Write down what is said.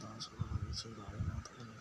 当时他们就把的推了。